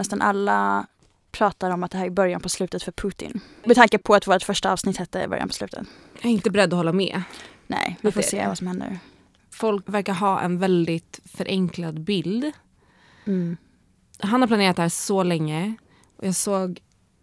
nästan alla pratar om att det här är början på slutet för Putin. Med tanke på att vårt första avsnitt hette början på slutet. Jag är inte beredd att hålla med. Nej, vi får se vad som händer. Folk verkar ha en väldigt förenklad bild. Mm. Han har planerat det här så länge. Och jag såg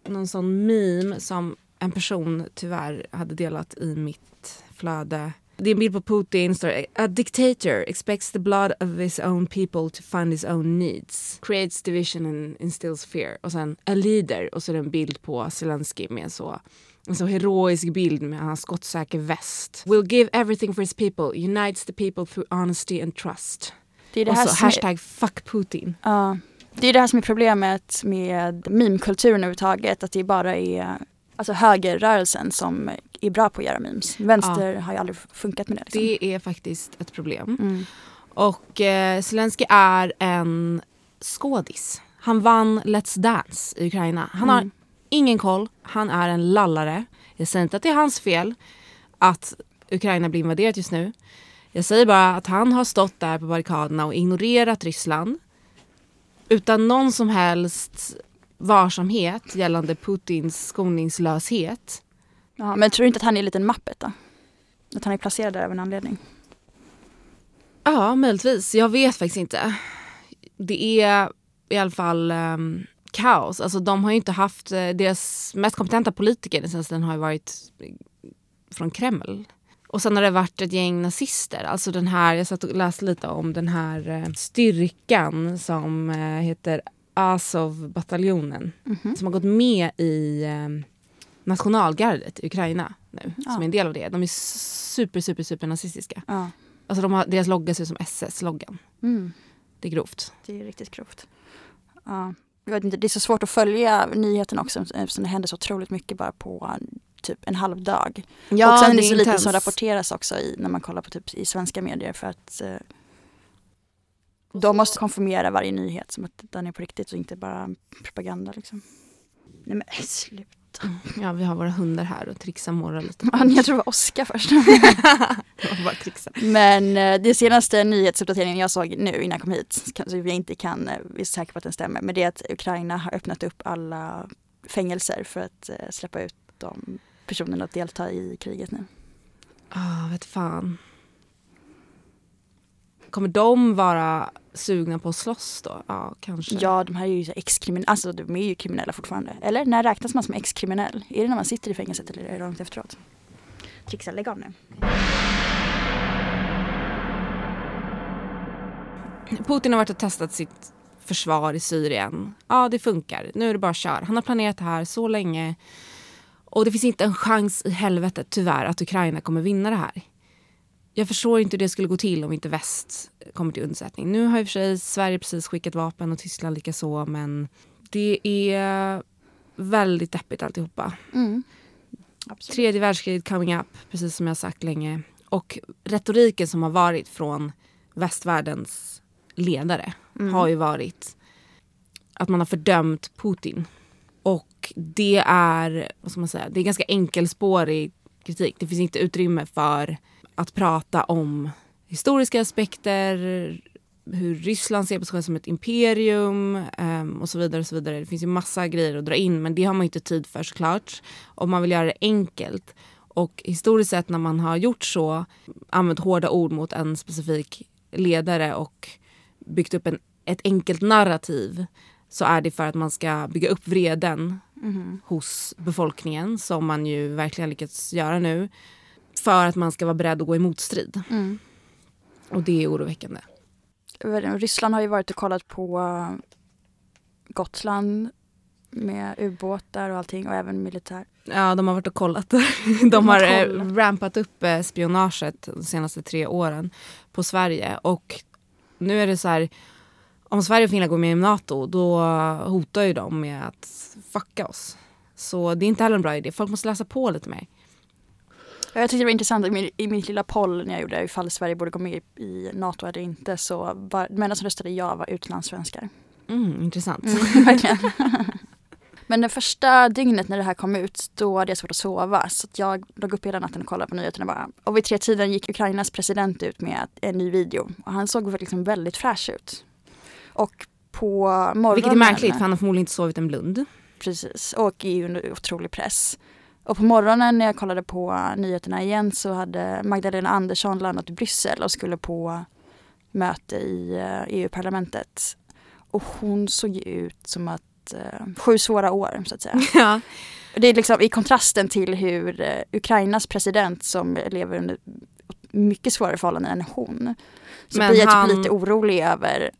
någon sån meme som en person tyvärr hade delat i mitt flöde. Det är en bild på Putin. Står, A dictator expects the blood of his own people to fund his own needs. Creates division and instills fear. Och sen a leader. Och så är det en bild på Zelensky med så en så heroisk bild med hans skottsäker väst. Will give everything for his people. Unites the people through honesty and trust. Det är det och så som är- hashtag fuck Putin. Ja, det är det här som är problemet med meme-kulturen överhuvudtaget. Att det bara är alltså, högerrörelsen som är bra på att göra memes. Vänster har ju aldrig funkat med det. Liksom. Det är faktiskt ett problem. Mm. Och eh, Zelensky är en skådis. Han vann Let's Dance i Ukraina. Han har Mm. ingen koll. Han är en lallare. Jag säger inte att det är hans fel att Ukraina blir invaderat just nu. Jag säger bara att han har stått där på barrikaderna och ignorerat Ryssland utan någon som helst varsamhet gällande Putins skoningslöshet. Ja, men tror du inte att han är en liten mappet då? Att han är placerad där av en anledning? Ja, möjligtvis. Jag vet faktiskt inte. Det är i alla fall um, kaos. Alltså, de har ju inte haft... eh, Deras mest kompetenta politiker den senaste tiden har varit från Kreml. Och sen har det varit ett gäng nazister. Alltså den här, jag satt och läste lite om den här eh, styrkan som eh, heter Azov-bataljonen. Mhm. Som har gått med i eh, nationalgardet i Ukraina nu. Ja. Som är en del av det. De är super, super, super nazistiska. Ja. Alltså de har, deras logga ser ut som SS-loggan. Mm. Det är grovt. Det är riktigt grovt. Ja. Jag vet inte, det är så svårt att följa nyheterna också eftersom det händer så otroligt mycket bara på typ en halv dag. Ja, och sen är det det är så lite intens. som rapporteras också i, när man kollar på typ i svenska medier för att eh, de måste konfirmera varje nyhet som att den är på riktigt och inte bara propaganda liksom. Nej men äh, sluta. Ja, vi har våra hundar här och trixar morrar lite. Ja, Jag tror det var Oskar först. Bara trixa. Men eh, det senaste nyhetsuppdateringen jag såg nu innan jag kom hit, så jag inte kan eh, vara säker på att den stämmer, men det är att Ukraina har öppnat upp alla fängelser för att eh, släppa ut de personerna att delta i kriget nu. Ah, vet fan. Kommer de vara sugna på att slåss då? Ja, kanske. Ja, de här är ju ex-kriminella, alltså de är ju kriminella fortfarande. Eller när räknas man som ex-kriminell? Är det när man sitter i fängelset eller är det långt efteråt? Trixa, lägg av nu. Putin har varit och testat sitt försvar i Syrien. Ja, det funkar. Nu är det bara kör. Han har planerat det här så länge. Och det finns inte en chans i helvetet, tyvärr, att Ukraina kommer vinna det här. Jag förstår inte hur det skulle gå till om inte väst kommer till undsättning. Nu har i och för sig Sverige precis skickat vapen och Tyskland lika så, men det är väldigt deppigt alltihopa. Mm. Absolut. Tredje världskriget coming up, precis som jag sagt länge. Och retoriken som har varit från västvärldens ledare Mm. har ju varit att man har fördömt Putin. Och det är, vad ska man säga, det är ganska enkelspårig kritik. Det finns inte utrymme för att prata om historiska aspekter, hur Ryssland ser på sig själv som ett imperium ehm, och så vidare. och så vidare. Det finns ju massa grejer att dra in men det har man inte tid för såklart. Om man vill göra det enkelt. Och historiskt sett när man har gjort så, använt hårda ord mot en specifik ledare och byggt upp en, ett enkelt narrativ så är det för att man ska bygga upp vreden Mhm. hos befolkningen som man ju verkligen lyckats göra nu. För att man ska vara beredd att gå i motstrid. Mm. Och det är oroväckande. Ryssland har ju varit och kollat på eh, Gotland med ubåtar och allting och även militär. Ja, de har varit och kollat. De har har eh, kollat. rampat upp eh, spionaget de senaste tre åren på Sverige. Och nu är det så här, om Sverige och Finland går med i NATO då hotar ju de med att fucka oss. Så det är inte heller en bra idé. Folk måste läsa på lite mer. Ja, Jag tyckte det var intressant i min, i mitt lilla poll när jag gjorde ifall Sverige borde gå med i, NATO eller inte så var de enda som röstade ja var utlandssvenskar. Mm, intressant. Verkligen. Men det första dygnet när det här kom ut då hade jag svårt att sova så att jag låg upp hela natten och kollade på nyheterna bara. Och vid tre tiden gick Ukrainas president ut med en ny video och han såg liksom väldigt fräsch ut. Och på morgonen. Vilket är märkligt för han har förmodligen inte sovit en blund. Precis, och är under otrolig press. Och på morgonen när jag kollade på nyheterna igen så hade Magdalena Andersson landat i Bryssel och skulle på möte i eh, EU-parlamentet. Och hon såg ut som att eh, sju svåra år så att säga. Ja. Det är liksom i kontrasten till hur eh, Ukrainas president som lever under mycket svårare förhållanden än hon. Så Men blir jag han- typ lite orolig över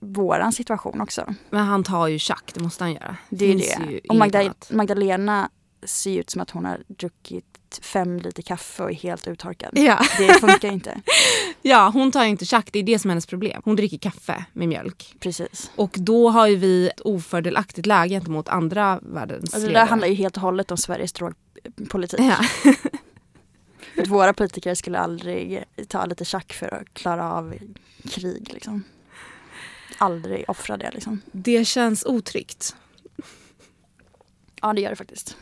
våran situation också. Men han tar ju tjack, det måste han göra. Det är Finns ju det. Och Magda. Magdalena ser ut som att hon har druckit fem liter kaffe och är helt uttorkad. Ja. Det funkar inte. ja, hon tar inte tjack, det är det som är hennes problem. Hon dricker kaffe med mjölk. Precis. Och då har ju vi ett ofördelaktigt läge gentemot andra världens Alltså det ledare. där handlar ju helt och hållet om Sveriges drogpolitik. Ja. För våra politiker skulle aldrig ta lite tjack för att klara av krig. Liksom. Aldrig offra det liksom. Det känns otryggt. Ja det gör det faktiskt.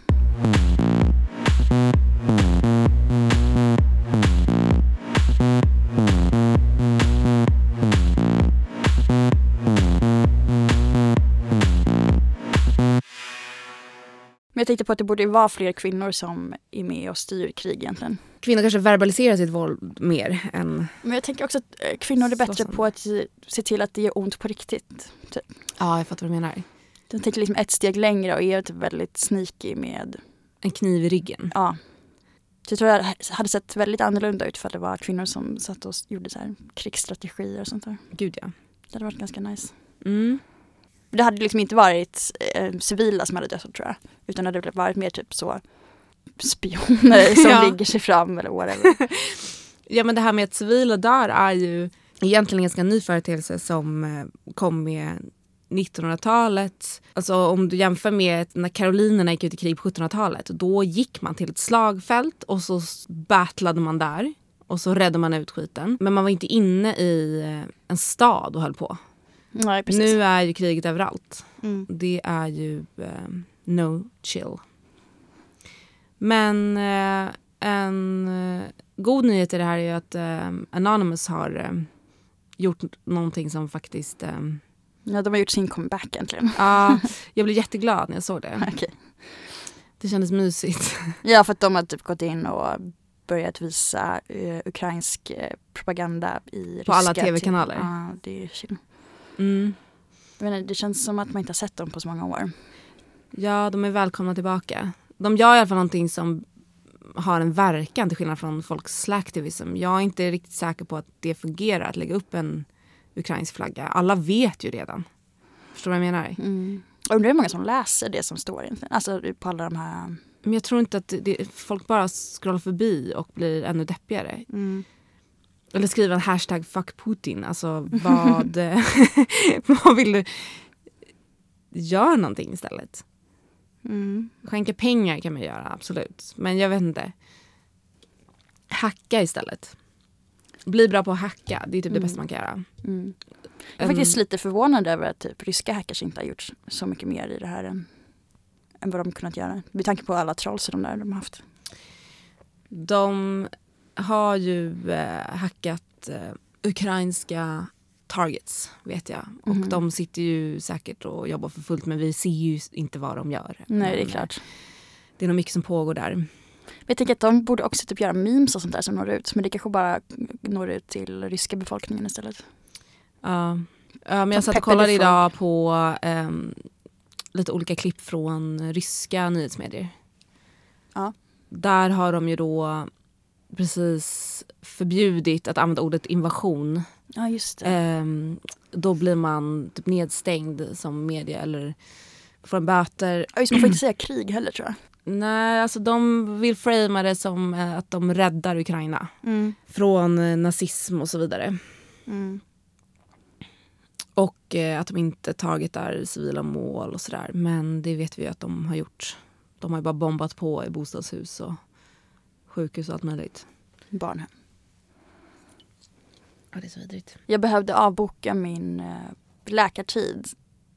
Men jag tänkte på att det borde vara fler kvinnor som är med och styr krig egentligen. Kvinnor kanske verbaliserar sitt våld mer än... Men jag tänker också att eh, kvinnor är bättre på att se till att det gör ont på riktigt. Typ. Ja, jag fattar vad du menar. De tänker liksom ett steg längre och är typ väldigt sneaky med, En kniv i ryggen. ja. Så jag tror det hade sett väldigt annorlunda ut för det var kvinnor som satt och gjorde så här krigsstrategier och sånt där. Gud ja. Det hade varit ganska nice. Mm. Det hade liksom inte varit eh, civila som hade dött tror jag. Utan det hade varit mer typ så spioner som Ja. ligger sig fram eller whatever. Ja men det här med att civila dör är ju egentligen en ganska ny företeelse som eh, kom med 1900-talet. Alltså om du jämför med när karolinerna gick ut i krig på 1700-talet. Då gick man till ett slagfält och så battlade man där. Och så räddade man ut skiten. Men man var inte inne i eh, en stad och höll på. Nej precis. Nu är ju kriget överallt. Mm. Det är ju eh, no chill. Men eh, en eh, god nyhet i det här är ju att eh, Anonymous har eh, gjort någonting som faktiskt... Ja de har gjort sin comeback äntligen. ja, jag blev jätteglad när jag såg det. Okej. Det kändes mysigt. Ja för att de har typ gått in och börjat visa eh, ukrainsk eh, propaganda i På alla ryska TV-kanaler. TV. Ja det är chill. Mm. Jag menar, det känns som att man inte har sett dem på så många år. Ja, de är välkomna tillbaka. De gör i alla fall någonting som har en verkan till skillnad från folks slacktivism. Jag är inte riktigt säker på att det fungerar att lägga upp en ukrainsk flagga. Alla vet ju redan. Förstår du vad jag menar? Mm. Jag undrar hur många som läser det som står. Alltså på alla de här... Men jag tror inte att det, folk bara scrollar förbi och blir ännu deppigare. Mm. Eller skriver en hashtag fuck Putin. Alltså vad, vad vill du? Gör någonting istället. Mm. Skänka pengar kan man göra, absolut. Men jag vet inte. Hacka istället. Bli bra på att hacka, det är typ det Mm. bästa man kan göra. Mm. Jag är faktiskt lite förvånad över att typ ryska hackers inte har gjort så mycket mer i det här än, än vad de kunnat göra. Med tanke på alla trolls de där de har haft. De har ju eh, hackat eh, ukrainska targets, vet jag. Och Mhm. de sitter ju säkert och jobbar för fullt men vi ser ju inte vad de gör. Nej det är klart. Det är nog mycket som pågår där. Men Jag tänker att de borde också typ göra memes och sånt där som når ut. Men det kanske bara når ut till ryska befolkningen istället. Ja. Ja, men De jag satt och kollade idag på ehm, lite olika klipp från ryska nyhetsmedier. Ja. Där har de ju då precis förbjudit att använda ordet invasion. Ja just det. Ehm, då blir man typ nedstängd som media eller får en böter. Ja, just, man får inte säga krig heller tror jag. Nej, alltså de vill framea det som eh, att de räddar Ukraina Mm. från eh, nazism och så vidare. Mm. Och eh, att de inte targetar civila mål och sådär. Men det vet vi ju att de har gjort. De har ju bara bombat på i bostadshus och sjukhus och allt möjligt. Barnhem. Ja, det är så vidrigt. Jag behövde avboka min läkartid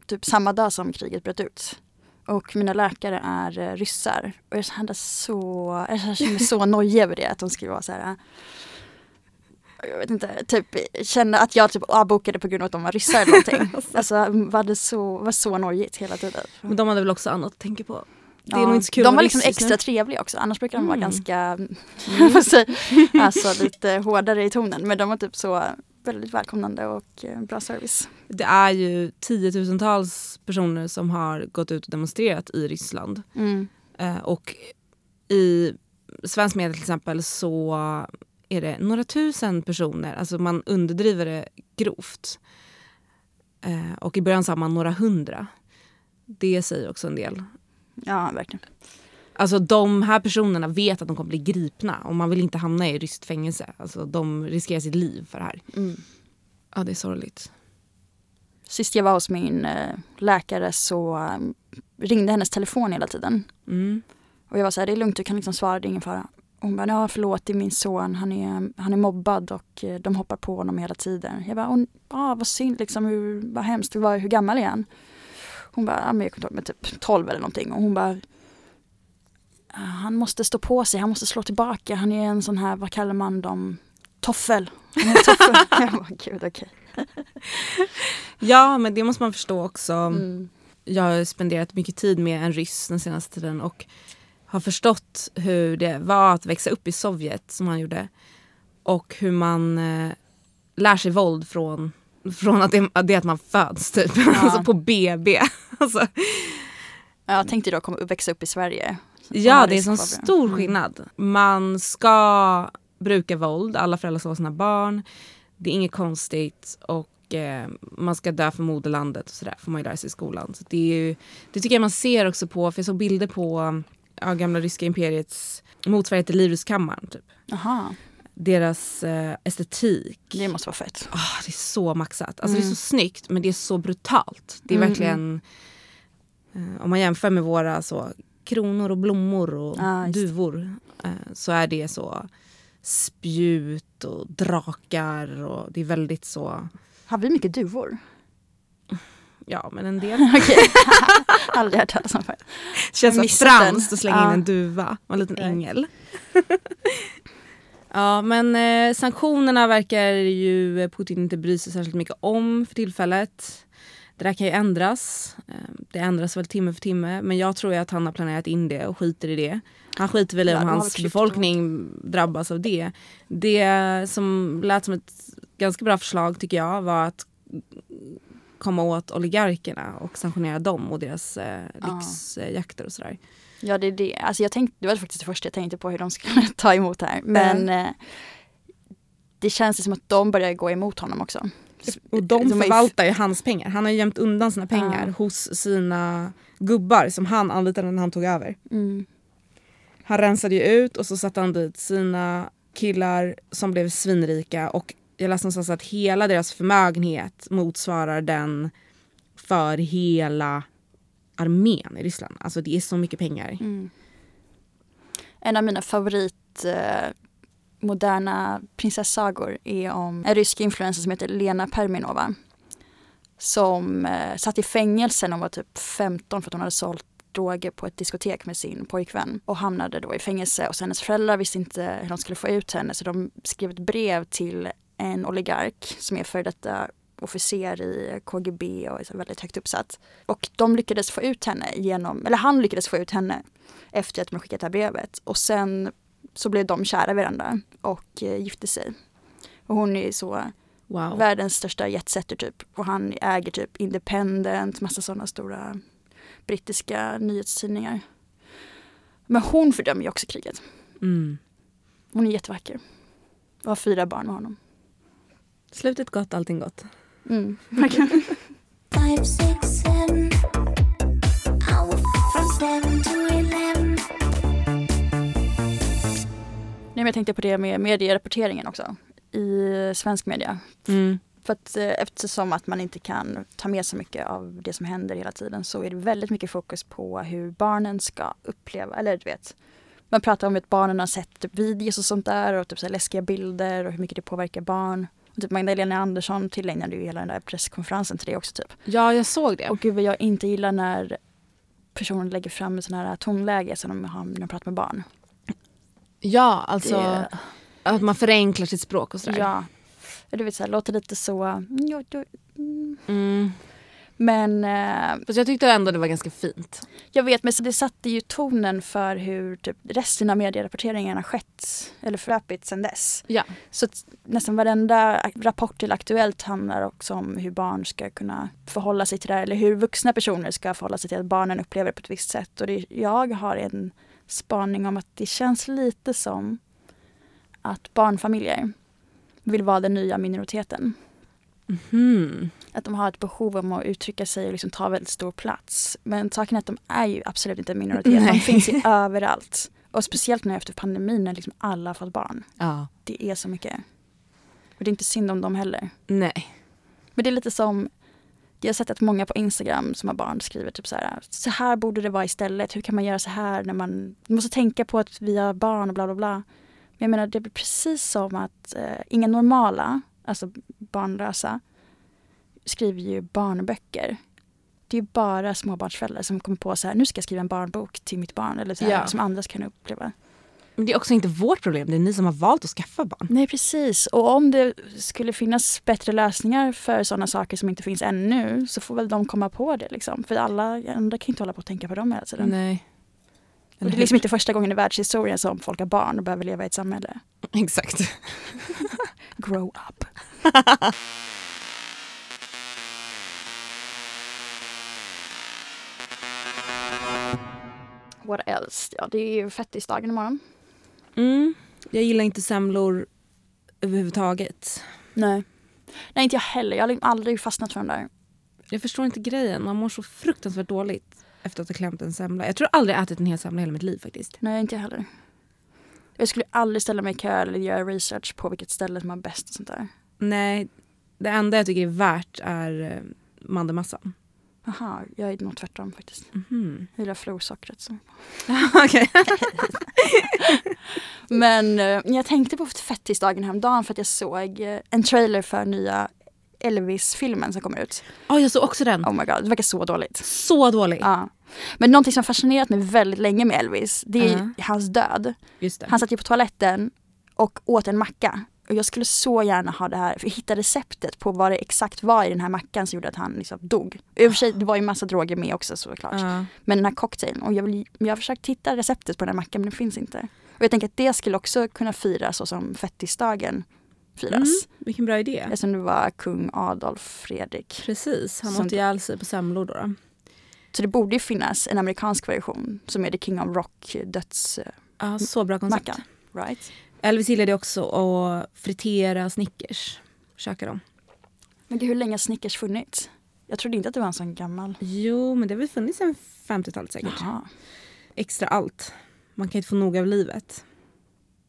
typ samma dag som kriget bröt ut. Och mina läkare är eh, ryssar. Och jag kände så, jag kände så nojig över det. Att de skulle vara så här. jag vet inte, typ kände att jag typ avbokade på grund av att de var ryssar eller någonting. alltså var det så, var så nojigt hela tiden. Men de hade väl också annat att tänka på? Det är Ja, nog inte så kul de var vara liksom just nu. extra trevliga också, annars brukar de vara Mm. ganska, vad säger jag, alltså lite hårdare i tonen. Men de var typ så väldigt välkomnande och eh, bra service. Det är ju tiotusentals personer som har gått ut och demonstrerat i Ryssland. Mm. Eh, och i svensk media till exempel så är det några tusen personer, alltså man underdriver det grovt. Eh, och i början sa man några hundra. Det säger också en del. Ja, verkligen. Alltså de här personerna vet att de kommer bli gripna och man vill inte hamna i ryskt fängelse. Alltså de riskerar sitt liv för det här. Mm. Ja det är sorgligt. Sist jag var hos min eh, läkare så eh, ringde hennes telefon hela tiden. Mm. Och jag var så här, det är lugnt, du kan liksom svara, det är ingen fara. Hon bara, ja förlåt, det är min son, han är, han är mobbad och eh, de hoppar på honom hela tiden. Jag bara, "Åh, ja vad synd liksom, hur, vad hemskt, hur, hur gammal är han? Hon bara, ja men jag kommer ihåg, typ 12 eller någonting. Och hon bara, "Ah, han måste stå på sig, han måste slå tillbaka, han är en sån här, vad kallar man dem, toffel. Toffel. jag bara, gud okej. Ja men det måste man förstå också. Mm. Jag har spenderat mycket tid med en ryss den senaste tiden och har förstått hur det var att växa upp i Sovjet som han gjorde. Och hur man eh, lär sig våld från, från att det, det att man föds typ. alltså på BB. alltså, Ja, Jag tänkte då komma, växa upp i Sverige. Ja det är en sån stor Mm. skillnad. Man ska bruka våld, alla föräldrar ska vara sina barn. Det är inget konstigt och eh, man ska dö för moderlandet och sådär får man ju lära sig i skolan. Så det, är ju, det tycker jag man ser också på, för jag såg bilder på ja, gamla ryska imperiets motsvarighet till Livrustkammaren. Typ. Jaha, Deras eh, estetik. det måste vara fett. Ah, det är så maxat. Alltså Det är Mm. så snyggt men det är så brutalt. Det är Mm, verkligen, eh, om man jämför med våra så, kronor och blommor och det. duvor eh, så är det så spjut och drakar och det är väldigt så, Har vi mycket duvor? ja men en del. Okej, aldrig hört talas om det. Känns så franskt att slänga Ja. in en duva och en liten ängel. ja men eh, sanktionerna verkar ju Putin inte bry sig särskilt mycket om för tillfället. Det där kan ju ändras. Eh, Det ändras väl timme för timme men jag tror att han har planerat in det och skiter i det. Han skiter väl i om hans befolkning drabbas av det. Det som lät som ett ganska bra förslag tycker jag var att komma åt oligarkerna och sanktionera dem och deras eh, Ja. lyxjakter och sådär. Ja, det är det. Alltså jag tänkte, det var faktiskt det första jag tänkte på hur de skulle ta emot det här. Men eh, det känns som att de börjar gå emot honom också. Och de, förvaltar ju hans pengar. Han har gömt undan sina pengar Ja. hos sina gubbar som han anlitade när han tog över. Mm. Han rensade ju ut och så satte han dit sina killar som blev svinrika och jag läste någonstans att hela deras förmögenhet motsvarar den för hela armén i Ryssland. Alltså det är så mycket pengar. Mm. En av mina favorit eh, moderna prinsessagor är om en rysk influencer som heter Lena Perminova. Som eh, satt i fängelse när hon var typ 15 för att hon hade sålt droger på ett diskotek med sin pojkvän och hamnade då i fängelse och hennes föräldrar visste inte hur de skulle få ut henne så de skrev ett brev till en oligark som är före detta officer i KGB och är väldigt högt uppsatt. Och de lyckades få ut henne genom, eller han lyckades få ut henne efter att de skickat det här brevet. Och sen så blev de kära varandra och eh, gifte sig. Och hon är så Wow. världens största jetsetter typ. Och han äger typ Independent, massa sådana stora brittiska nyhetstidningar. Men hon fördömer ju också kriget. Mm. Hon är jättevacker. Och har fyra barn med honom. Slutet gott, allting gott. Mm, verkligen. Five, six, seven. Hour from seven Nej, men jag tänkte på det med medierapporteringen också. I svensk media. Mm. För att eh, eftersom att man inte kan ta med så mycket av det som händer hela tiden så är det väldigt mycket fokus på hur barnen ska uppleva, eller du vet. Man pratar om att barnen har sett typ videos och sånt där och typ så läskiga bilder och hur mycket det påverkar barn. Och typ Magdalena Andersson tillägnade ju hela den där presskonferensen till det också typ. Ja, jag såg det. Och gud vad jag inte gillar när personer lägger fram sån här tonläge som de har när de pratar med barn. Ja, alltså Det- att man förenklar sitt språk och sådär. Ja, Du vet så här, låter lite så... mm, mm. Mm. Men eh, Fast jag tyckte ändå det var ganska fint. jag vet, men så det satte ju tonen för hur typ, resten av medierapporteringen har skett eller förlöpit sedan dess. Ja. Så nästan varenda rapport till Aktuellt handlar också om hur barn ska kunna förhålla sig till det här eller hur vuxna personer ska förhålla sig till att barnen upplever det på ett visst sätt. Och det, jag har en spaning om att det känns lite som att barnfamiljer vill vara den nya minoriteten. Hmm. Att de har ett behov om att uttrycka sig och liksom ta väldigt stor plats. Men saken är att de är ju absolut inte en minoritet. De Nej. finns ju överallt. Och speciellt nu efter pandemin när liksom alla har fått barn. Ja. Det är så mycket. Och det är inte synd om dem heller. Nej. Men det är lite som, jag har sett att många på Instagram som har barn skriver typ så här, så här borde det vara istället. Hur kan man göra så här när man, man måste tänka på att vi har barn och bla bla bla. Men jag menar det blir precis som att eh, inga normala, alltså barnlösa, skriver ju barnböcker. Det är bara småbarnsföräldrar som kommer på så här, nu ska jag skriva en barnbok till mitt barn eller så här, Ja. som andra kan uppleva. Men det är också inte vårt problem, det är ni som har valt att skaffa barn. Nej precis, och om det skulle finnas bättre lösningar för sådana saker som inte finns ännu så får väl de komma på det liksom. För alla andra kan inte hålla på att tänka på dem hela tiden. Nej. Och det är liksom inte första gången i världshistorien som folk har barn och behöver leva i ett samhälle. Exakt. Grow up. What else? Ja, det är ju fettisdagen imorgon. Mm. Jag gillar inte semlor överhuvudtaget. Nej. Nej, inte jag heller. Jag har liksom aldrig fastnat för den där. Jag förstår inte grejen, man mår så fruktansvärt dåligt efter att ha klämt en semla. Jag tror aldrig jag ätit en hel semla i hela mitt liv faktiskt. Nej, inte jag heller. Jag skulle aldrig ställa mig i kö eller göra research på vilket ställe som har bäst och sånt där. Nej, det enda jag tycker är värt är eh, mandelmassan. Jaha, jag är nog tvärtom faktiskt. Mhm. Jag gillar florsockret. Så. Okej. Men eh, jag tänkte på fettisdagen häromdagen för att jag såg eh, en trailer för nya Elvis-filmen som kommer ut. Ja, jag såg också den. Oh my god, det verkar så dåligt. Så dålig. Ja. Men någonting som fascinerat mig väldigt länge med Elvis, det är Ja. hans död. Han satt ju på toaletten och åt en macka. Och jag skulle så gärna ha det här, för hitta receptet på vad det exakt var i den här mackan som gjorde att han liksom dog. I och för sig, det var ju massa droger med också såklart. Ja. Men den här cocktailen, och jag, vill, jag har försökt hitta receptet på den här mackan men det finns inte. Och jag tänker att det skulle också kunna firas så som fettisdagen firas. Mm, vilken bra idé. Eftersom det var kung Adolf Fredrik. Precis, han åt ihjäl sig på semlor då. då. Så det borde ju finnas en amerikansk version som är The King of Rock dödsmackan. Ja, så bra koncept. Right? Elvis gillade också att fritera Snickers. Käka dem. Men gud, hur länge har Snickers funnits? Jag trodde inte att det var en sån gammal. Jo, men det har väl funnits sen 50-talet säkert. Jaha. Extra allt. Man kan inte få nog av livet.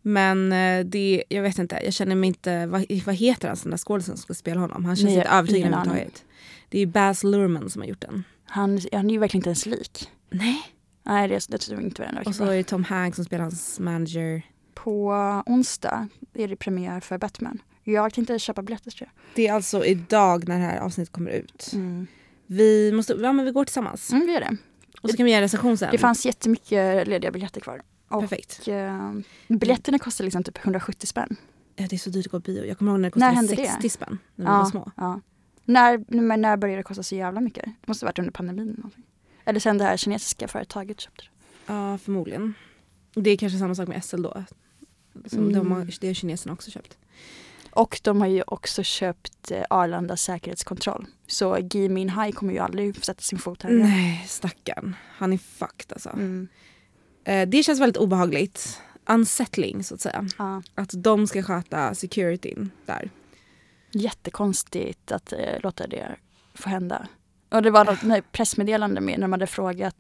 Men eh, det, jag vet inte, jag känner mig inte, vad, vad heter han den där skådisen som ska spela honom? Han känns Nej, inte aning. överhuvudtaget. Det är Baz Luhrmann som har gjort den. Han, han är ju verkligen inte ens lik. Nej. Nej, det, det tror jag inte var den Och så är det Tom Hanks som spelar hans manager. På onsdag är det premiär för Batman. Jag tänkte köpa biljetter tror Det är alltså idag när det här avsnittet kommer ut. jag. Mm. Vi, måste, ja, men vi går tillsammans. Mm, det är det. Och så kan vi göra en recension sen. Det fanns jättemycket lediga biljetter kvar. Och Perfekt. eh, biljetterna kostar liksom typ 170 spänn. Ja, det är så dyrt att gå på bio. Jag kommer ihåg när det När kostade hände 60 det? spänn när vi var små. Ja. När, men när började det kosta så jävla mycket? Det måste ha varit under pandemin. någonting. Eller sen det här kinesiska företaget köpte det. Ja, förmodligen. Det är kanske samma sak med SL då. Som Mm. de har, det har kineserna också köpt. Och de har ju också köpt eh, Arlanda säkerhetskontroll. Så Gui Minhai kommer ju aldrig sätta sin fot här. Nej, stackarn. Han är fucked alltså. Mm. Eh, det känns väldigt obehagligt. Unsettling så att säga. Ja. Att de ska sköta securityn där. Jättekonstigt att eh, låta det få hända. Och det var något nej, pressmeddelande med när man hade frågat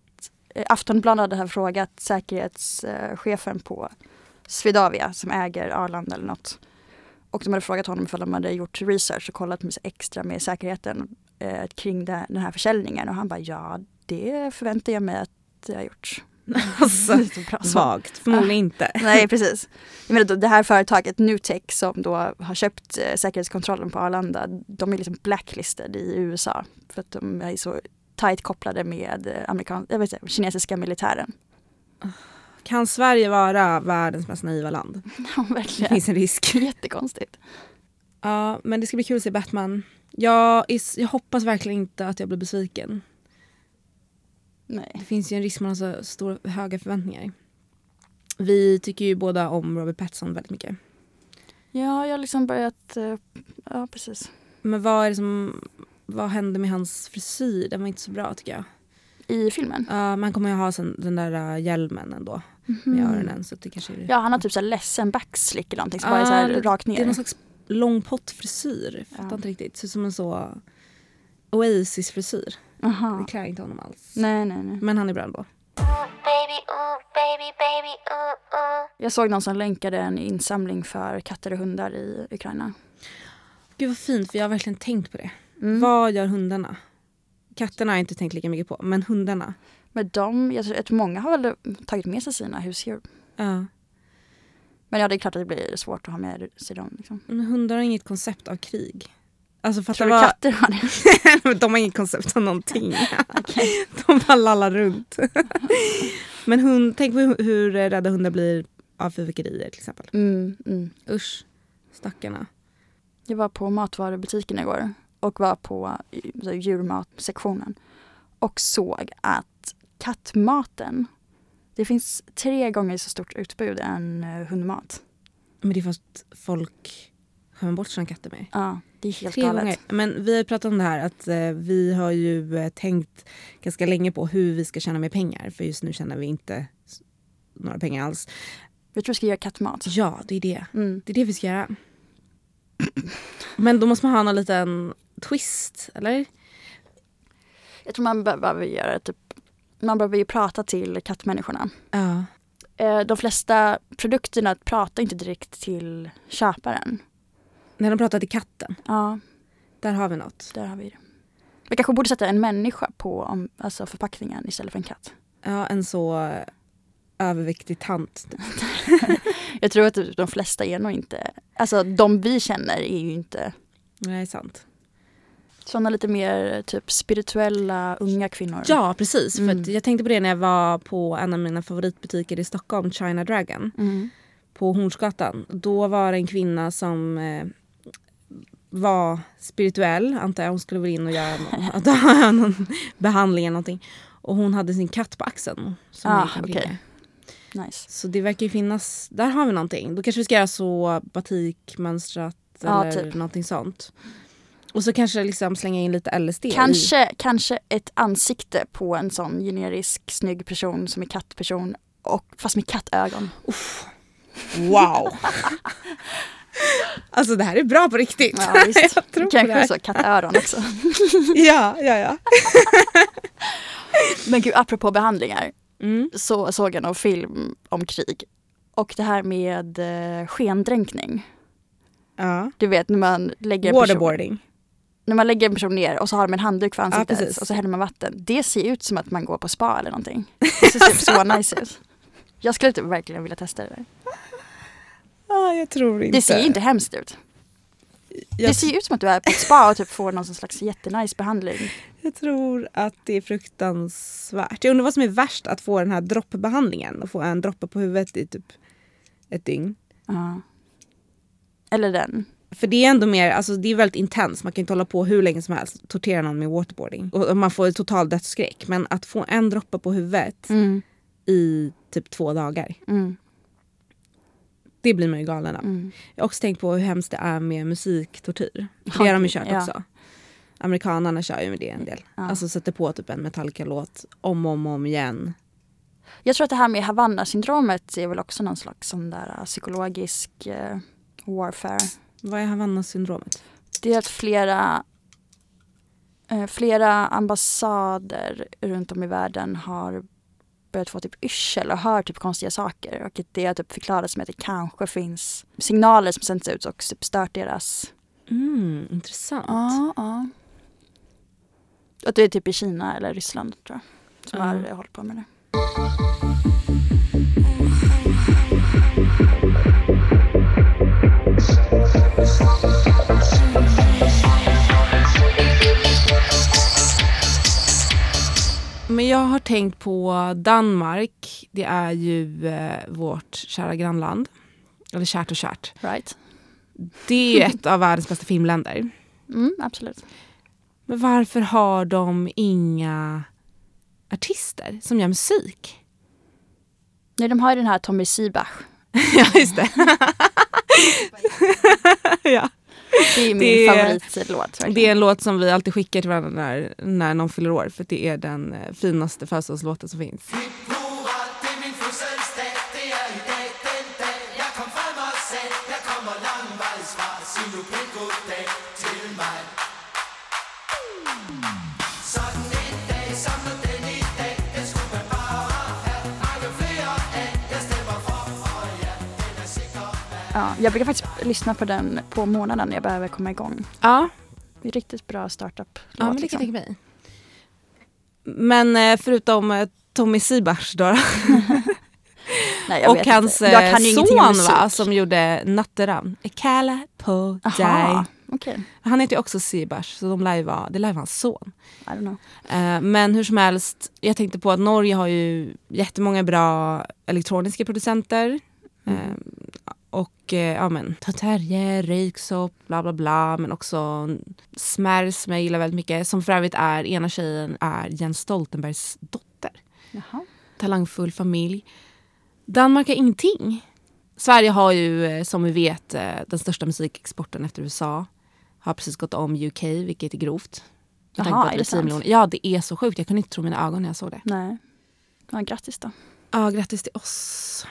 eh, Aftonbladet hade frågat säkerhetschefen på Swedavia som äger Arlanda eller något. Och de hade frågat honom ifall de hade gjort research och kollat med extra med säkerheten eh, kring det, den här försäljningen och han bara ja det förväntar jag mig att jag har gjort. Alltså. Vagt. Förmodligen inte. Nej precis. Jag menar, då, det här företaget Nutech som då har köpt eh, säkerhetskontrollen på Arlanda, de är liksom blacklisted i USA för att de är så tajt kopplade med eh, amerikan- jag vet inte, kinesiska militären. Kan Sverige vara världens mest naiva land? Ja, Det verkligen. finns en risk. Jättekonstigt. Ja, men det ska bli kul att se Batman. Jag, jag hoppas verkligen inte att jag blir besviken. Nej. Det finns ju en risk man har så stora, höga förväntningar. Vi tycker ju båda om Robert Pattinson väldigt mycket. Ja, jag har liksom börjat... eh, Ja, precis. Men vad är det som, vad hände med hans frisyr? Den var inte så bra tycker jag. I filmen. Ja, men han kommer ju ha sen, den där uh, hjälmen ändå med öronen. Så det kanske är, Ja, han har typ så här ledsen backslick eller någonting som Ja, bara är så här rakt det är ner. någon slags lång pottfrisyr. Jag fattar Ja. inte riktigt. Ser ut som en så Oasis-frisyr. Det klär inte honom alls. Nej, nej, nej. Men han är bra ändå. Baby, ooh, baby, baby, ooh, ooh. Jag såg någon som länkade en insamling för katter och hundar i Ukraina. Gud vad fint för jag har verkligen tänkt på det. Mm. Vad gör hundarna? Katterna har jag inte tänkt lika mycket på, men hundarna. Men de, jag tror att många har väl tagit med sig sina husdjur. Ja. Men ja, det är klart att det blir svårt att ha med sig dem. Liksom. Men hundar har inget koncept av krig. Alltså fatta Tror du vad... katter har det? de har inget koncept av någonting. De bara lallar runt. men hund, tänk på hur, rädda hundar blir av fyrverkerier till exempel. Mm, mm. Usch, stackarna. Jag var på matvarubutiken igår och var på eh, djurmatsektionen och såg att kattmaten, det finns tre gånger så stort utbud än eh, hundmat. Men det är för att folk skämmer bort sina katter med. Ja, det är helt Tre galet. gånger. Men vi har pratat om det här att eh, vi har ju eh, tänkt ganska länge på hur vi ska tjäna mer pengar. För just nu tjänar vi inte några pengar alls. Jag tror vi ska göra kattmat. Ja, det är det. Mm. Det är det vi ska göra. Men då måste man ha någon liten twist, eller? Jag tror man be- behöver göra typ, man behöver ju prata till kattmänniskorna. Ja. Eh, De flesta produkterna pratar inte direkt till köparen. När de pratar till katten, Ja, där har vi något. där har vi det. Vi kanske borde sätta en människa på alltså förpackningen istället för en katt. Ja, en så överviktig tant. typ. Jag tror att de flesta är nog inte, alltså de vi känner är ju inte Nej, sant. Sådana lite mer typ spirituella unga kvinnor. Ja, precis. För Mm. att jag tänkte på det när jag var på en av mina favoritbutiker i Stockholm, China Dragon. Mm. på Hornsgatan. Då var det en kvinna som eh, var spirituell, antar jag. Hon skulle väl in och göra någon, någon behandling eller någonting. Och hon hade sin katt på axeln. Som Ah, med. Nice. Så det verkar ju finnas, där har vi någonting. Då kanske vi ska göra så batikmönstrat Ja, eller typ. någonting sånt. Och så kanske liksom slänga in lite LSD i. Kanske, kanske ett ansikte på en sån generisk snygg person som är kattperson och fast med kattögon. Wow! alltså det här är bra på riktigt. Ja, visst. jag tror på det Kanske här. också kattöron också. Ja, ja, ja. Men gud, apropå behandlingar Mm. så såg jag någon film om krig. Och det här med eh, skendränkning. ja. Du vet när man lägger en person, Waterboarding. När man lägger en person ner och så har de en handduk för ansiktet precis. och så häller man vatten. Det ser ut som att man går på spa eller någonting. Det ser typ så nice ut. Jag skulle typ verkligen vilja testa det där. Ja, jag tror inte. Det ser ju inte hemskt ut. jag, Det ser ut som att du är på ett spa och typ får någon slags jättenice behandling. jag tror att det är fruktansvärt. Jag undrar vad som är värst, att få den här droppbehandlingen och få en droppe på huvudet i typ ett dygn. Ja. Eller den. För det är ändå mer, alltså det är väldigt intens, man kan inte hålla på hur länge som helst, tortera någon med waterboarding. Och man får total dödsskräck. Men att få en droppe på huvudet Mm. i typ två dagar, Mm. det blir man ju galen av. Mm. Jag har också tänkt på hur hemskt det är med musiktortyr. Det har de ju kört ja. också. Amerikanerna kör ju med det en del. Ja. Alltså sätter på typ en Metallica-låt om och om, om igen. Jag tror att det här med Havanna-syndromet är väl också någon slags sån där psykologisk uh, warfare. Vad är Havanna-syndromet? Det är att flera, eh, flera ambassader runt om i världen har börjat få typ yrsel och hör typ konstiga saker. Och det har typ förklarats med att det kanske finns signaler som sänds ut och typ stört deras... Mm, intressant. Ja, ja. Och det är typ i Kina eller Ryssland tror jag. Som Ja. har hållit på med det. Men jag har tänkt på Danmark. Det är ju eh, vårt kära grannland. Eller kärt och kärt. Right? Det är ju ett av världens bästa filmländer. Mm, absolut. Men varför har de inga artister som gör musik? Nej, de har ju den här Tommy Sibach. ja, just det. ja. Det är min Det- favoritlåt. verkligen. Det är en låt som vi alltid skickar till varandra när, när någon fyller år för det är den eh, finaste födelsedagslåten som finns. Ja, jag brukar faktiskt lyssna på den på månaden när jag behöver komma igång. Ja, Det är riktigt bra startup ja men det liksom. kan jag tänka mig. Men eh, förutom eh, Tommy Sibars då, Nej, och hans eh, son va, som gjorde Natteravn. Kalla på dig. okej. Han heter ju också Sibars så de lär ju vara, det lär vara hans son. I don't know. Men hur som helst, jag tänkte på att Norge har ju jättemånga bra elektroniska producenter. Mm. Och eh, ja men Terje, Röyksopp, bla bla bla. Men också Smärs som jag gillar väldigt mycket. Som för övrigt är, ena tjejen är Jens Stoltenbergs dotter. Jaha. Talangfull familj. Danmark har ingenting. Sverige har ju eh, som vi vet eh, den största musikexporten efter USA. Har precis gått om UK, vilket är grovt. Jaha, är det sant? miljoner. Ja, det är så sjukt. Jag kunde inte tro mina ögon när jag såg det. Nej. Ja, grattis då. Ja, grattis till oss.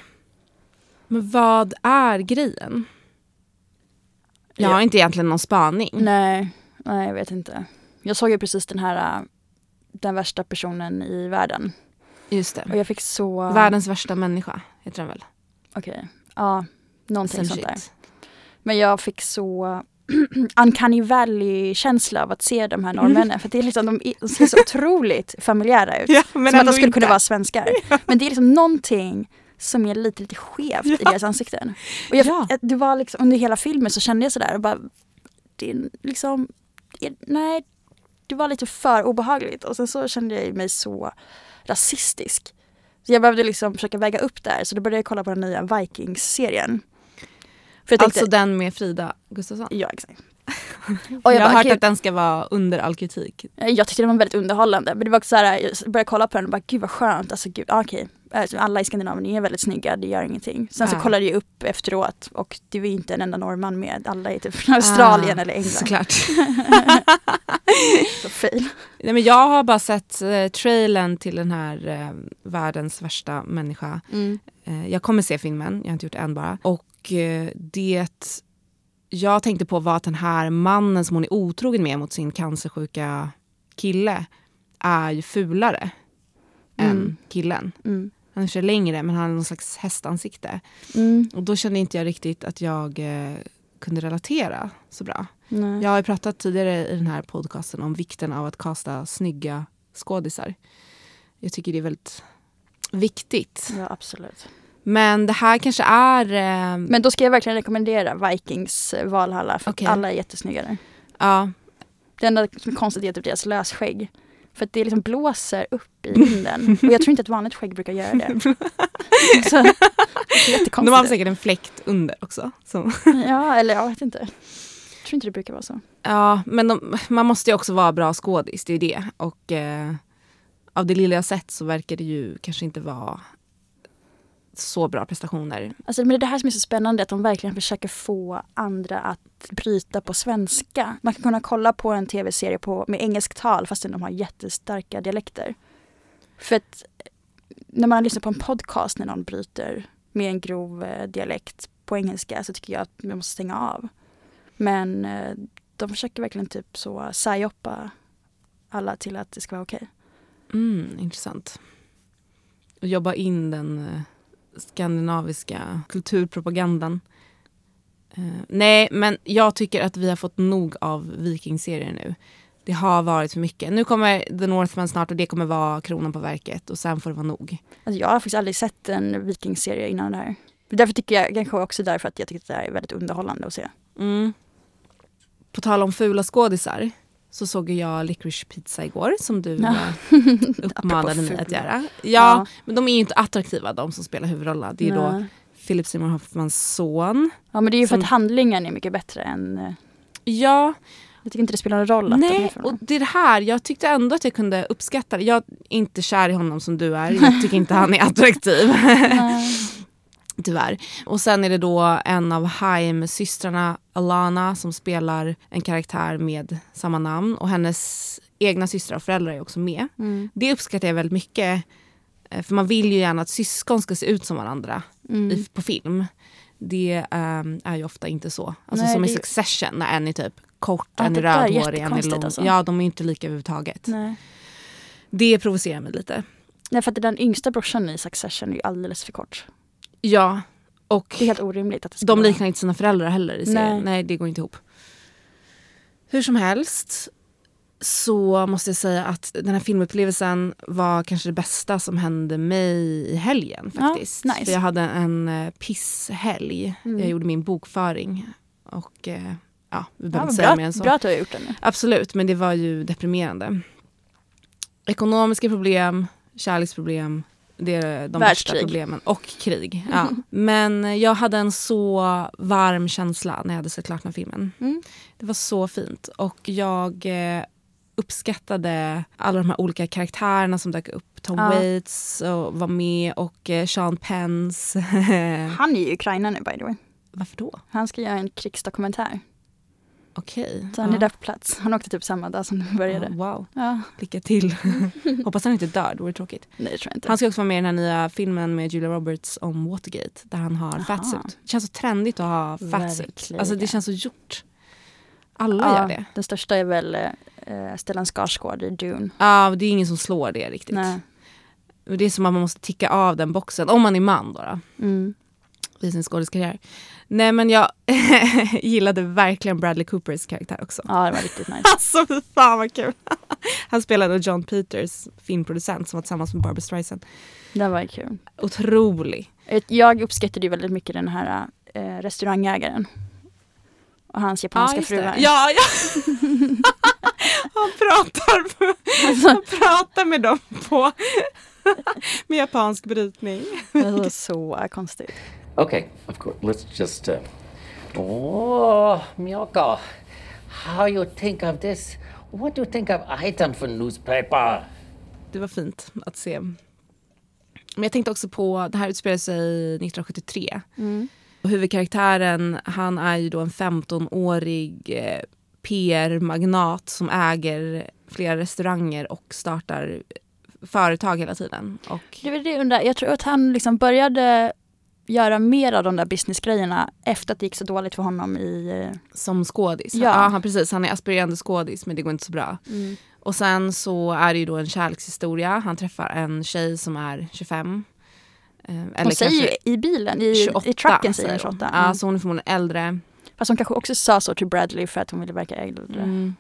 Men vad är grejen? Jag har Ja. inte egentligen någon spaning. Nej, nej jag vet inte. Jag såg ju precis den här äh, den värsta personen i världen. Just det. Och jag fick så... Världens värsta människa heter den väl? Okej. Ja, någonting Sen sånt där. shit. Men jag fick så uncanny valley-känsla av att se de här norrmännen. För det är liksom, de, ser så otroligt familjära ut. Ja, men som att de skulle kunna vara svenskar. Men det är liksom någonting som är lite, lite skevt i Ja. deras ansikten. Och jag, Ja. det var liksom, under hela filmen så kände jag sådär och bara, det är liksom, det nej, det var lite för obehagligt. Och sen så kände jag mig så rasistisk. Så jag behövde liksom försöka väga upp där så då började jag kolla på den nya Vikings-serien. Tänkte, Alltså den med Frida Gustafsson. ja exakt. Jag, Och jag, har bara, hört gud, att den ska vara under all kritik. jag tyckte den var väldigt underhållande. Men det var också såhär, jag började kolla på den och bara gud vad skönt. Alltså gud, ah, okej. Alltså, alla i Skandinavien är väldigt snygga, det gör ingenting. Sen så Ja. kollade jag upp efteråt och det var inte en enda norrman med. Alla är typ från Australien Ah, eller England. Såklart. Så fail. Nej, men jag har bara sett eh, trailern till den här eh, världens värsta människa. Mm. Eh, jag kommer se filmen, jag har inte gjort än bara. Och eh, det jag tänkte på var att den här mannen som hon är otrogen med mot sin cancersjuka kille är ju fulare Mm. än killen. Mm. Han är för längre men han har någon slags hästansikte. Mm. Och då kände inte jag riktigt att jag eh, kunde relatera så bra. Nej. Jag har pratat tidigare i den här podcasten om vikten av att kasta snygga skådisar. Jag tycker det är väldigt viktigt. Ja absolut. Men det här kanske är... Eh, Men då ska jag verkligen rekommendera Vikings Valhalla för att alla är jättesnygga där. ja, Det enda som är konstigt är typ deras lösskägg. För att det liksom blåser upp i vinden. Och jag tror inte att vanligt skägg brukar göra det. Så, det är de har säkert en fläkt under också. Så. Ja, eller jag vet inte. Jag tror inte det brukar vara så. Ja, men de, man måste ju också vara bra skådis, det är ju det. Och eh, av det lilla jag sett så verkar det ju kanske inte vara så bra prestationer. Alltså, men det är det här som är så spännande, att de verkligen försöker få andra att bryta på svenska. Man kan kunna kolla på en tv-serie på, med engelsk tal fastän de har jättestarka dialekter. För att när man lyssnar på en podcast när någon bryter med en grov eh, dialekt på engelska så tycker jag att man måste stänga av. Men eh, de försöker verkligen typ så psyopa alla till att det ska vara okej. Mm, intressant. Och jobba in den eh, skandinaviska kulturpropagandan. Eh, nej, men jag tycker att vi har fått nog av vikingserier nu. Det har varit för mycket. Nu kommer The Northman snart och det kommer vara kronan på verket och sen får det vara nog. Alltså jag har faktiskt aldrig sett en vikingserie innan det här. Därför tycker jag kanske också därför att jag tycker att det här är väldigt underhållande att se. Mm. På tal om fula skådisar så såg jag Licorice Pizza igår som du Ja. eh, uppmanade mig att göra. Ja, men de är ju inte attraktiva de som spelar huvudrollerna. Det är ju då Nej. Philip Seymour Hoffmans son. Ja men det är ju för Som- att handlingen är mycket bättre än... eh, Ja, Jag tycker inte det spelar någon roll att de är nej, och det är det här. Jag tyckte ändå att jag kunde uppskatta det. Jag är inte kär i honom som du är. Jag tycker inte han är attraktiv. Tyvärr. Och sen är det då en av Haim-systrarna, Alana, som spelar en karaktär med samma namn. Och hennes egna systrar och föräldrar är också med. Mm. Det uppskattar jag väldigt mycket. eh, För man vill ju gärna att syskon ska se ut som varandra Mm. i, på film. Det ehm, är ju ofta inte så. Alltså Nej, som i Succession när en är typ kort, Ja, en är rödhårig, en är lång. alltså. Ja, de är inte lika överhuvudtaget. Nej. Det provocerar mig lite. Nej för att den yngsta brorsan i Succession är ju alldeles för kort. Ja, och Det är helt orimligt att det de vara- liknar inte sina föräldrar heller i serien. Nej. Nej. det går inte ihop. Hur som helst så måste jag säga att den här filmupplevelsen var kanske det bästa som hände mig i helgen Ja, faktiskt. nice. För jag hade en eh, pisshelg. Mm. Jag gjorde min bokföring. Och eh, ja, vi Ja, behöver inte säga mer än så. bra att du har gjort det nu. Absolut, men det var ju deprimerande. Ekonomiska problem, kärleksproblem, det är de värsta problemen. Och krig. Ja. Men jag hade en så varm känsla när jag hade sett klart den filmen. Mm. Det var så fint. Och jag eh, uppskattade alla de här olika karaktärerna som dök upp. Tom Ja. Waits och var med och eh, Sean Pence. Han är i Ukraina nu by the way. Varför då? Han ska göra en krigsdokumentär. Okej. Så han Ja. är där på plats. Han åkte typ samma dag som det började. Ja, wow, Ja. lycka till. Hoppas han inte dör, det vore tråkigt. Nej det tror jag inte. Han ska också vara med i den här nya filmen med Julia Roberts om Watergate där han har fatsuit. Det känns så trendigt att ha fatsuit. Alltså det känns så gjort. Alla ja, gör det. Den största är väl eh, Stellan Skarsgård i Dune. Ja, det är ingen som slår det riktigt. Nej. Det är som att man måste ticka av den boxen, om man är man då. då Mm. I sin skådiskarriär. Nej men jag gillade verkligen Bradley Coopers karaktär också. Ja det var riktigt nice. Alltså fy fan vad kul. Han spelade John Peters, filmproducent som var tillsammans med Barbra Streisand. Det var kul. Otrolig. Jag uppskattade ju väldigt mycket den här eh, restaurangägaren. Och hans japanska det. fruar. Ja, ja. Han pratar, på, Alltså, han pratar med dem på med japansk brytning. det var så konstigt. Okay, of course. Let's just. Uh... Oh, Miyoko, how you think of this? What do you think of item for newspaper? Det var fint att se. Men jag tänkte också på, det här utspelar sig 1973. Mm. Och huvudkaraktären, han är ju då en 15-årig eh, PR-magnat som äger flera restauranger och startar företag hela tiden. Och, Det var det jag undrar. Jag tror att han liksom började göra mer av de där businessgrejerna efter att det gick så dåligt för honom i... som skådis. Ja. Ja. han, precis, han är aspirerande skådis men det går inte så bra. Och sen så är det ju då en kärlekshistoria. Han träffar en tjej som är 25. Eh, Eller Hon säger ju i bilen, i, 28. i trucken säger hon säger hon. 28. Ja, Mm. så hon är förmodligen äldre. Fast hon kanske också sa så till Bradley för att hon ville verka äldre. Mm.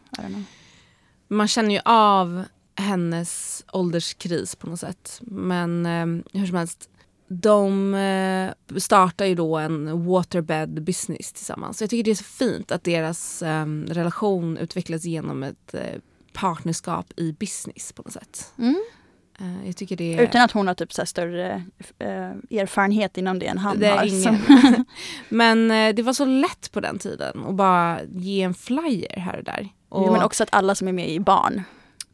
Man känner ju av hennes ålderskris på något sätt. Men eh, hur som helst, de eh, startar ju då en waterbed business tillsammans. Så jag tycker det är så fint att deras eh, relation utvecklas genom ett eh, partnerskap i business på något sätt. Mm. Eh, det. Utan att hon har typ så större erfarenhet inom det än han det har. ingen. Men det var så lätt på den tiden att bara ge en flyer här och där. Och, Jo, men också att alla som är med är barn.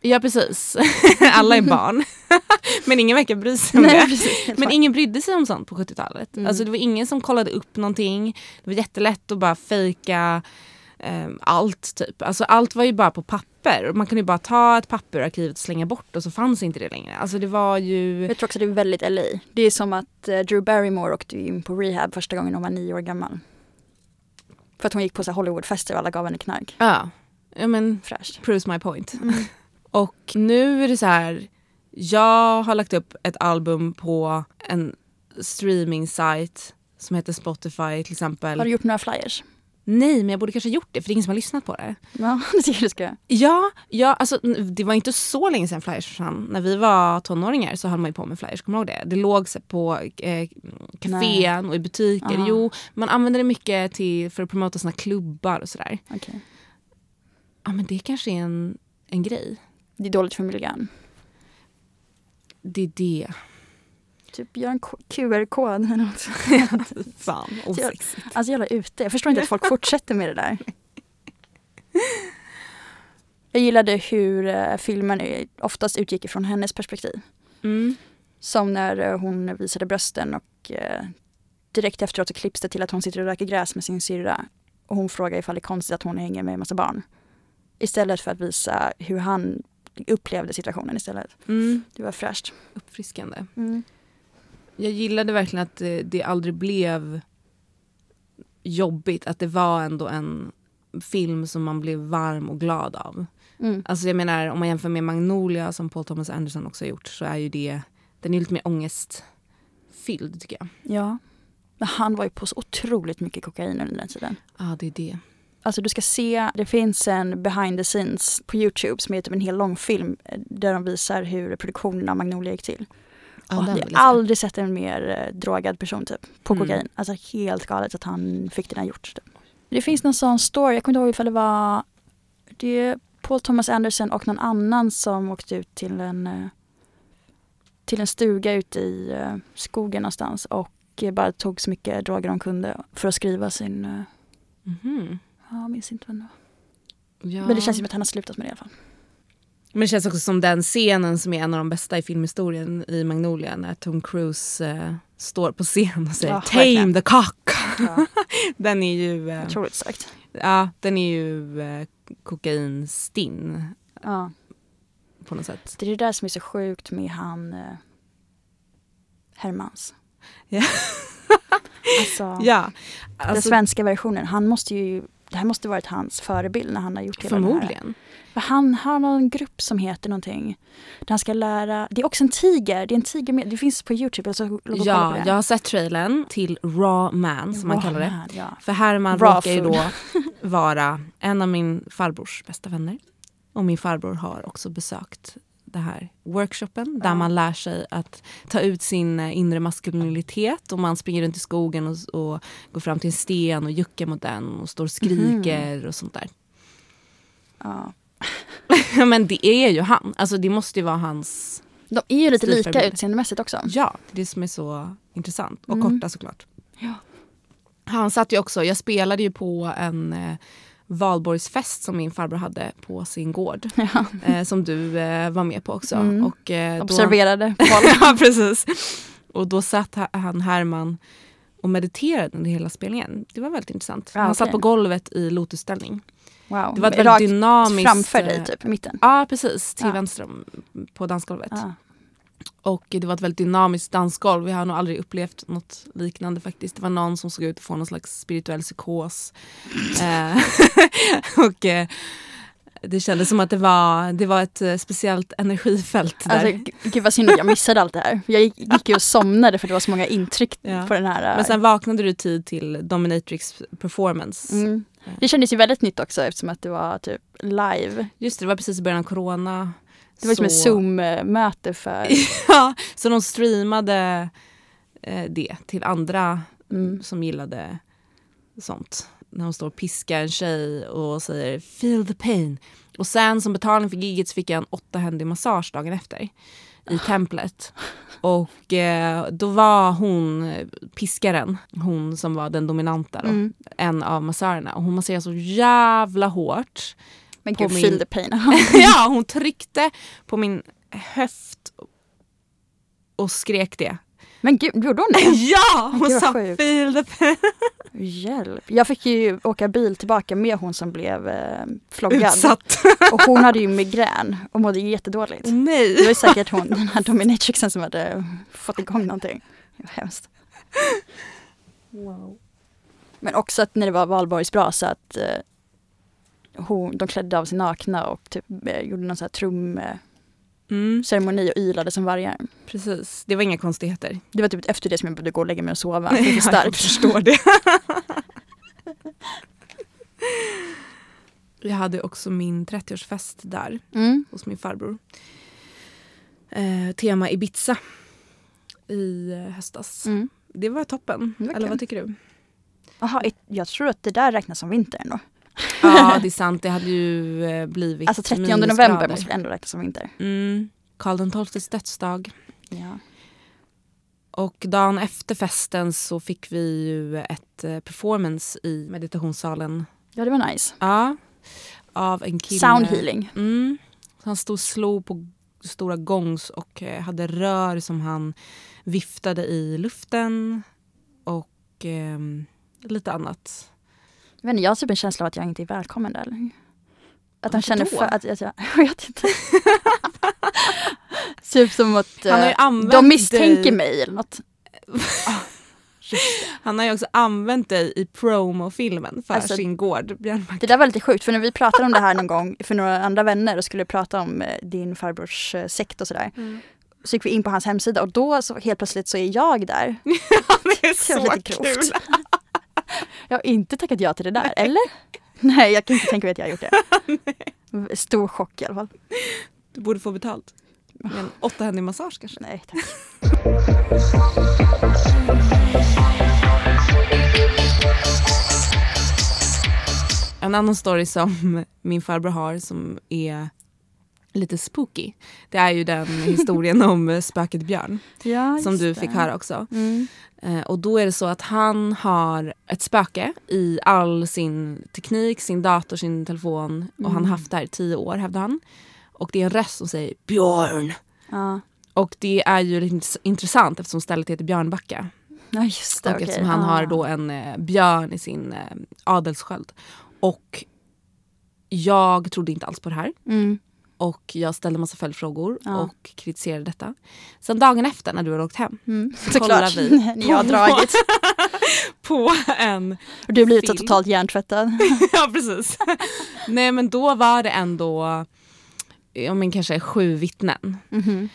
Ja precis, alla är barn. men ingen verkar bry sig om Nej, det. precis. Men ingen brydde sig om sånt på 70-talet. Mm. Alltså det var ingen som kollade upp någonting. Det var jättelätt att bara fejka eh, allt typ. Alltså allt var ju bara på papper. Man kunde ju bara ta ett papper ur arkivet och slänga bort och så fanns inte det längre. Alltså det var ju... Jag tror också det är väldigt LA. Det är som att eh, Drew Barrymore åkte in på rehab första gången hon var nio år gammal. För att hon gick på så Hollywoodfester och alla gav henne knark. Ja, ja men Fräscht. proves my point. Och nu är det så här, jag har lagt upp ett album på en streaming site som heter Spotify till exempel. Har du gjort några flyers? Nej, men jag borde kanske ha gjort det för det är ingen som har lyssnat på det. Ja, det tycker du ska. Ja, ja alltså, det var inte så länge sedan flyers försvann. När vi var tonåringar så höll man ju på med flyers, kommer du ihåg det? Det låg på eh, kafén och i butiker. Aha. Jo, man använde det mycket till, för att promota sina klubbar och sådär. Okej. Ja men det kanske är en, en grej. Det är dåligt för miljön. Det är det. typ göra en QR-kod eller något. Fan, osexigt. Alltså jävla ute. Jag förstår inte att folk fortsätter med det där. Jag gillade hur eh, filmen oftast utgick ifrån hennes perspektiv. Mm. Som när eh, hon visade brösten och eh, direkt efteråt så klipps det till att hon sitter och röker gräs med sin syrra. Och hon frågar ifall det är konstigt att hon hänger med en massa barn. Istället för att visa hur han upplevde situationen istället. Mm. Det var fräscht. Uppfriskande. Mm. Jag gillade verkligen att det, det aldrig blev jobbigt. Att det var ändå en film som man blev varm och glad av. Mm. Alltså jag menar om man jämför med Magnolia som Paul Thomas Anderson också har gjort så är ju det, den är lite mer ångestfylld tycker jag. Ja. Men han var ju på så otroligt mycket kokain under den tiden. Ja det är det. Alltså du ska se, det finns en behind the scenes på Youtube som är typ en hel långfilm eh, där de visar hur produktionen av Magnolia gick till. Ja, och den jag har aldrig sett en mer eh, drogad person typ, på Mm. kokain. Alltså helt galet att han fick det där gjort. Typ. Det finns någon sån story, jag kommer inte ihåg ifall det var det är Paul Thomas Anderson och någon annan som åkte ut till en eh, till en stuga ute i skogen någonstans och bara tog så mycket droger de kunde för att skriva sin, eh, Mhm. Ja, jag minns inte vad det var. Ja. Men det känns som att han har slutat med det i alla fall. Men det känns också som den scenen som är en av de bästa i filmhistorien i Magnolia när Tom Cruise eh, står på scen och säger Ja, “Tame verkligen. the cock”. Ja, Den är ju, eh, otroligt starkt. ja, den är ju eh, kokainstinn Ja. på något sätt. Det är det där som är så sjukt med han eh, Hermans. Ja. Alltså, Ja, den alltså, svenska versionen. Han måste ju, det här måste varit hans förebild när han har gjort hela förmodligen. För Han har någon grupp som heter någonting. Där han ska lära, det är också en tiger, det är en tiger med, det finns på Youtube. Kolla på Ja, jag har sett trailern till Raw Man som man Wow, kallar det. man, Ja. För Herman Raw råkar ju då vara en av min farbrors bästa vänner. Och min farbror har också besökt det här workshopen där man lär sig att ta ut sin eh, inre maskulinitet och man springer runt i skogen och, och går fram till en sten och juckar mot den och står och skriker och sånt där. Ja. Men det är ju han, alltså det måste ju vara hans, De är ju lite lika utseendemässigt också. ja det är det som är så intressant och Mm. korta såklart. Ja. Han satt ju också, jag spelade ju på en eh, valborgsfest som min farbror hade på sin gård. Ja. Eh, som du eh, var med på också. Mm. Och, eh, då, Observerade. ja precis. Och då satt ha- han Herman och mediterade under hela spelningen. Det var väldigt intressant. Ja, han satt okej. på golvet i lotusställning. Wow. Det var ett Rakt väldigt dynamiskt... framför dig eh, typ, i mitten. Ja precis, till Ja. vänster om, på dansgolvet. Ja. Och det var ett väldigt dynamiskt dansgolv. Jag har nog aldrig upplevt något liknande faktiskt. Det var någon som såg ut att få någon slags spirituell psykos. eh, och eh, det kändes som att det var, det var ett eh, speciellt energifält där. Alltså, gud vad synd att jag missade allt det här. Jag gick, gick ju och somnade för det var så många intryck Ja. på den här. äh, Men sen vaknade du tid till Dominatrix performance. mm. Det kändes ju väldigt nytt också eftersom att det var typ live. Just det, det var precis i början av corona. Det var som ett Så- zoom-möte för... ja, så de streamade eh, det till andra Mm. som gillade sånt. När hon står och piskar en tjej och säger feel the pain. Och sen som betalning för giget så fick jag en åttahändig massage dagen efter i templet. Och eh, då var hon eh, piskaren, hon som var den dominanta då, Mm. en av massörerna. Och hon masserade så jävla hårt. Men gud, feel the pain. ja, hon tryckte på min höft och skrek det. Men gud, gjorde hon det? Ja! Hon Gud, sa feel the pain. Hjälp. Jag fick ju åka bil tillbaka med hon som blev eh, floggad. Utsatt. Och hon hade ju migrän och mådde jättedåligt. Nej. Det var säkert hon, den här dominatrixen som hade fått igång någonting. Det var hemskt. Men också att när det var valborgsbrasa att eh, hon, de klädde av sig nakna och typ, eh, gjorde någon sån här trumceremoni Mm, och ylade som vargar. precis, det var inga konstigheter. Det var typ efter det som jag behövde gå och lägga mig och sova. Det för Jag förstår det. jag hade också min 30-årsfest där Mm. hos min farbror. Eh, tema Ibiza i eh, höstas. Mm. Det var toppen. Det var Eller vad tycker du? Jaha, jag tror att det där räknas som vinter ändå. Ja, det är sant. Det hade ju eh, blivit Alltså 30 minusgrader. november måste väl ändå räknas som vinter. Mm. Karl XIIs dödsdag. Ja. Och dagen efter festen så fick vi ju ett eh, performance i meditationssalen. Ja, det var nice. Ja. Av en kille. Sound healing. Mm. Han stod och slog på stora gongs och eh, hade rör som han viftade i luften. Och ehm, lite annat. Jag, vet inte, jag har typ en känsla av att jag inte är välkommen där längre. Att Varför känner för att, att jag, jag vet inte. typ som att Han eh, de misstänker dig. mig eller något. Han har ju också använt dig i promofilmen för Alltså, sin gård, Björnbacka. Det där var lite sjukt för när vi pratade om det här någon gång för några andra vänner och skulle prata om eh, din farbrors eh, sekt och sådär. Så gick vi in på hans hemsida och då så helt plötsligt så är jag där. det är Det var så lite kul. Jag har inte tackat ja till det där, eller? Nej, jag kan inte tänka mig att jag har gjort det. Stor chock i alla fall. Du borde få betalt. Med en åttahändig massage kanske. Nej, tack. En annan story som min farbror har som är lite spooky. Det är ju den historien om spöket Björn Ja, som du det. fick höra också. Mm. Eh, och då är det så att han har ett spöke i all sin teknik, sin dator, sin telefon. Och han har haft det här i tio år hävdar han. Och det är en röst som säger Björn. Ja. Och det är ju lite int- intressant eftersom stället heter Björnbacka. ja, just det. Och okej. eftersom han Ah. har då en eh, björn i sin eh, adelssköld. Och jag trodde inte alls på det här. Mm. Och jag ställde massa följdfrågor Ja. och kritiserade detta. Sen dagen efter när du hade åkt hem Mm. så kollar vi Ni har dragit. på en... Du blir så Film. totalt hjärntvättad. ja precis. Nej men då var det ändå ja, men kanske sju vittnen. Mhm.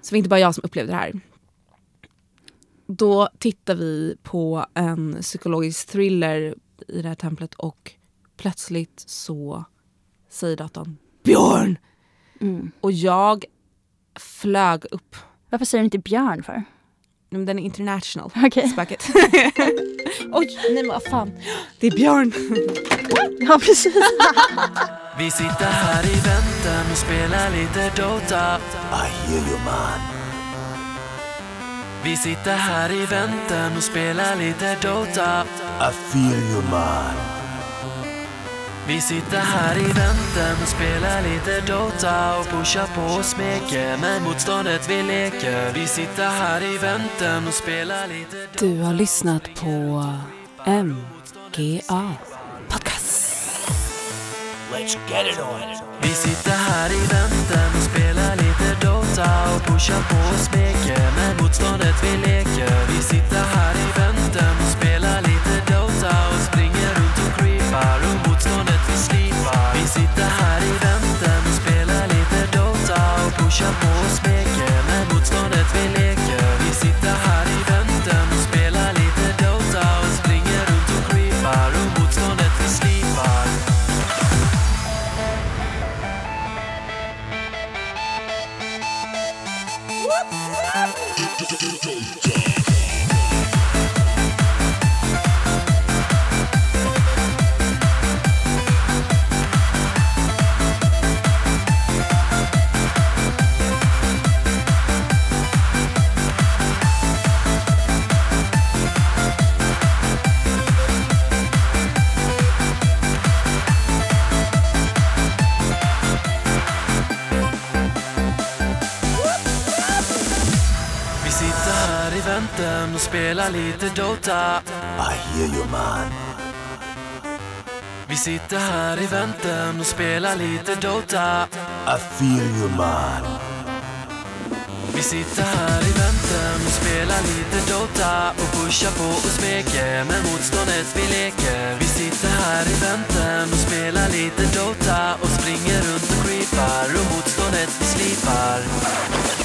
Så det var inte bara jag som upplevde det här. Då tittar vi på en psykologisk thriller i det här templet och plötsligt så säger datorn Björn! Mm. Och jag flög upp. Varför säger du inte björn för? Men Den är international, Okej. spöket. Oj, nej men vad fan. Det är Björn. Ja, precis. Vi sitter här i väntan och spelar lite Dota I hear you man Vi sitter här i väntan och spelar lite Dota I feel you man Vi sitter här i väntan och spelar lite Dota och pushar på och smeker med motståndet vi leker Vi sitter här i väntan och spelar lite Dota Du har lyssnat på MGA Podcast. Vi sitter här i väntan och spelar lite Dota och pushar på och smeker med motståndet vi leker. Vi sitter här Vi lite Dota. I hear you man. Vi sitter här i väntan och spelar lite Dota. I feel you man. Vi sitter här i väntan och spelar lite Dota. Och pushar på och smeker med motståndet vi leker. Vi sitter här i väntan och spelar lite Dota. Och springer runt och creepar och motståndet vi slipar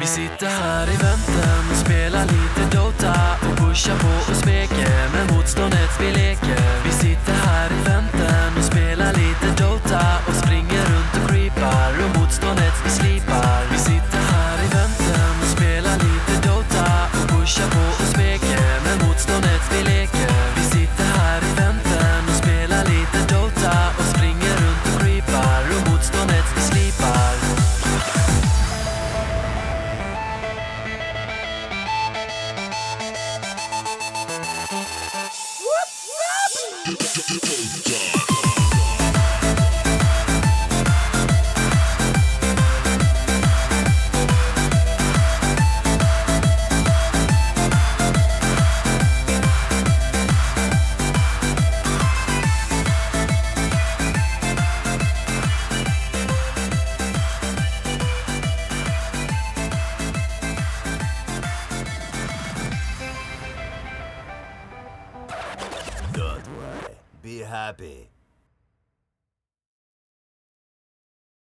vi sitter här i väntan och spelar lite Dota och pushar på och smeker med motståndet vi leker. Vi sitter här i väntan och spelar lite Dota och springer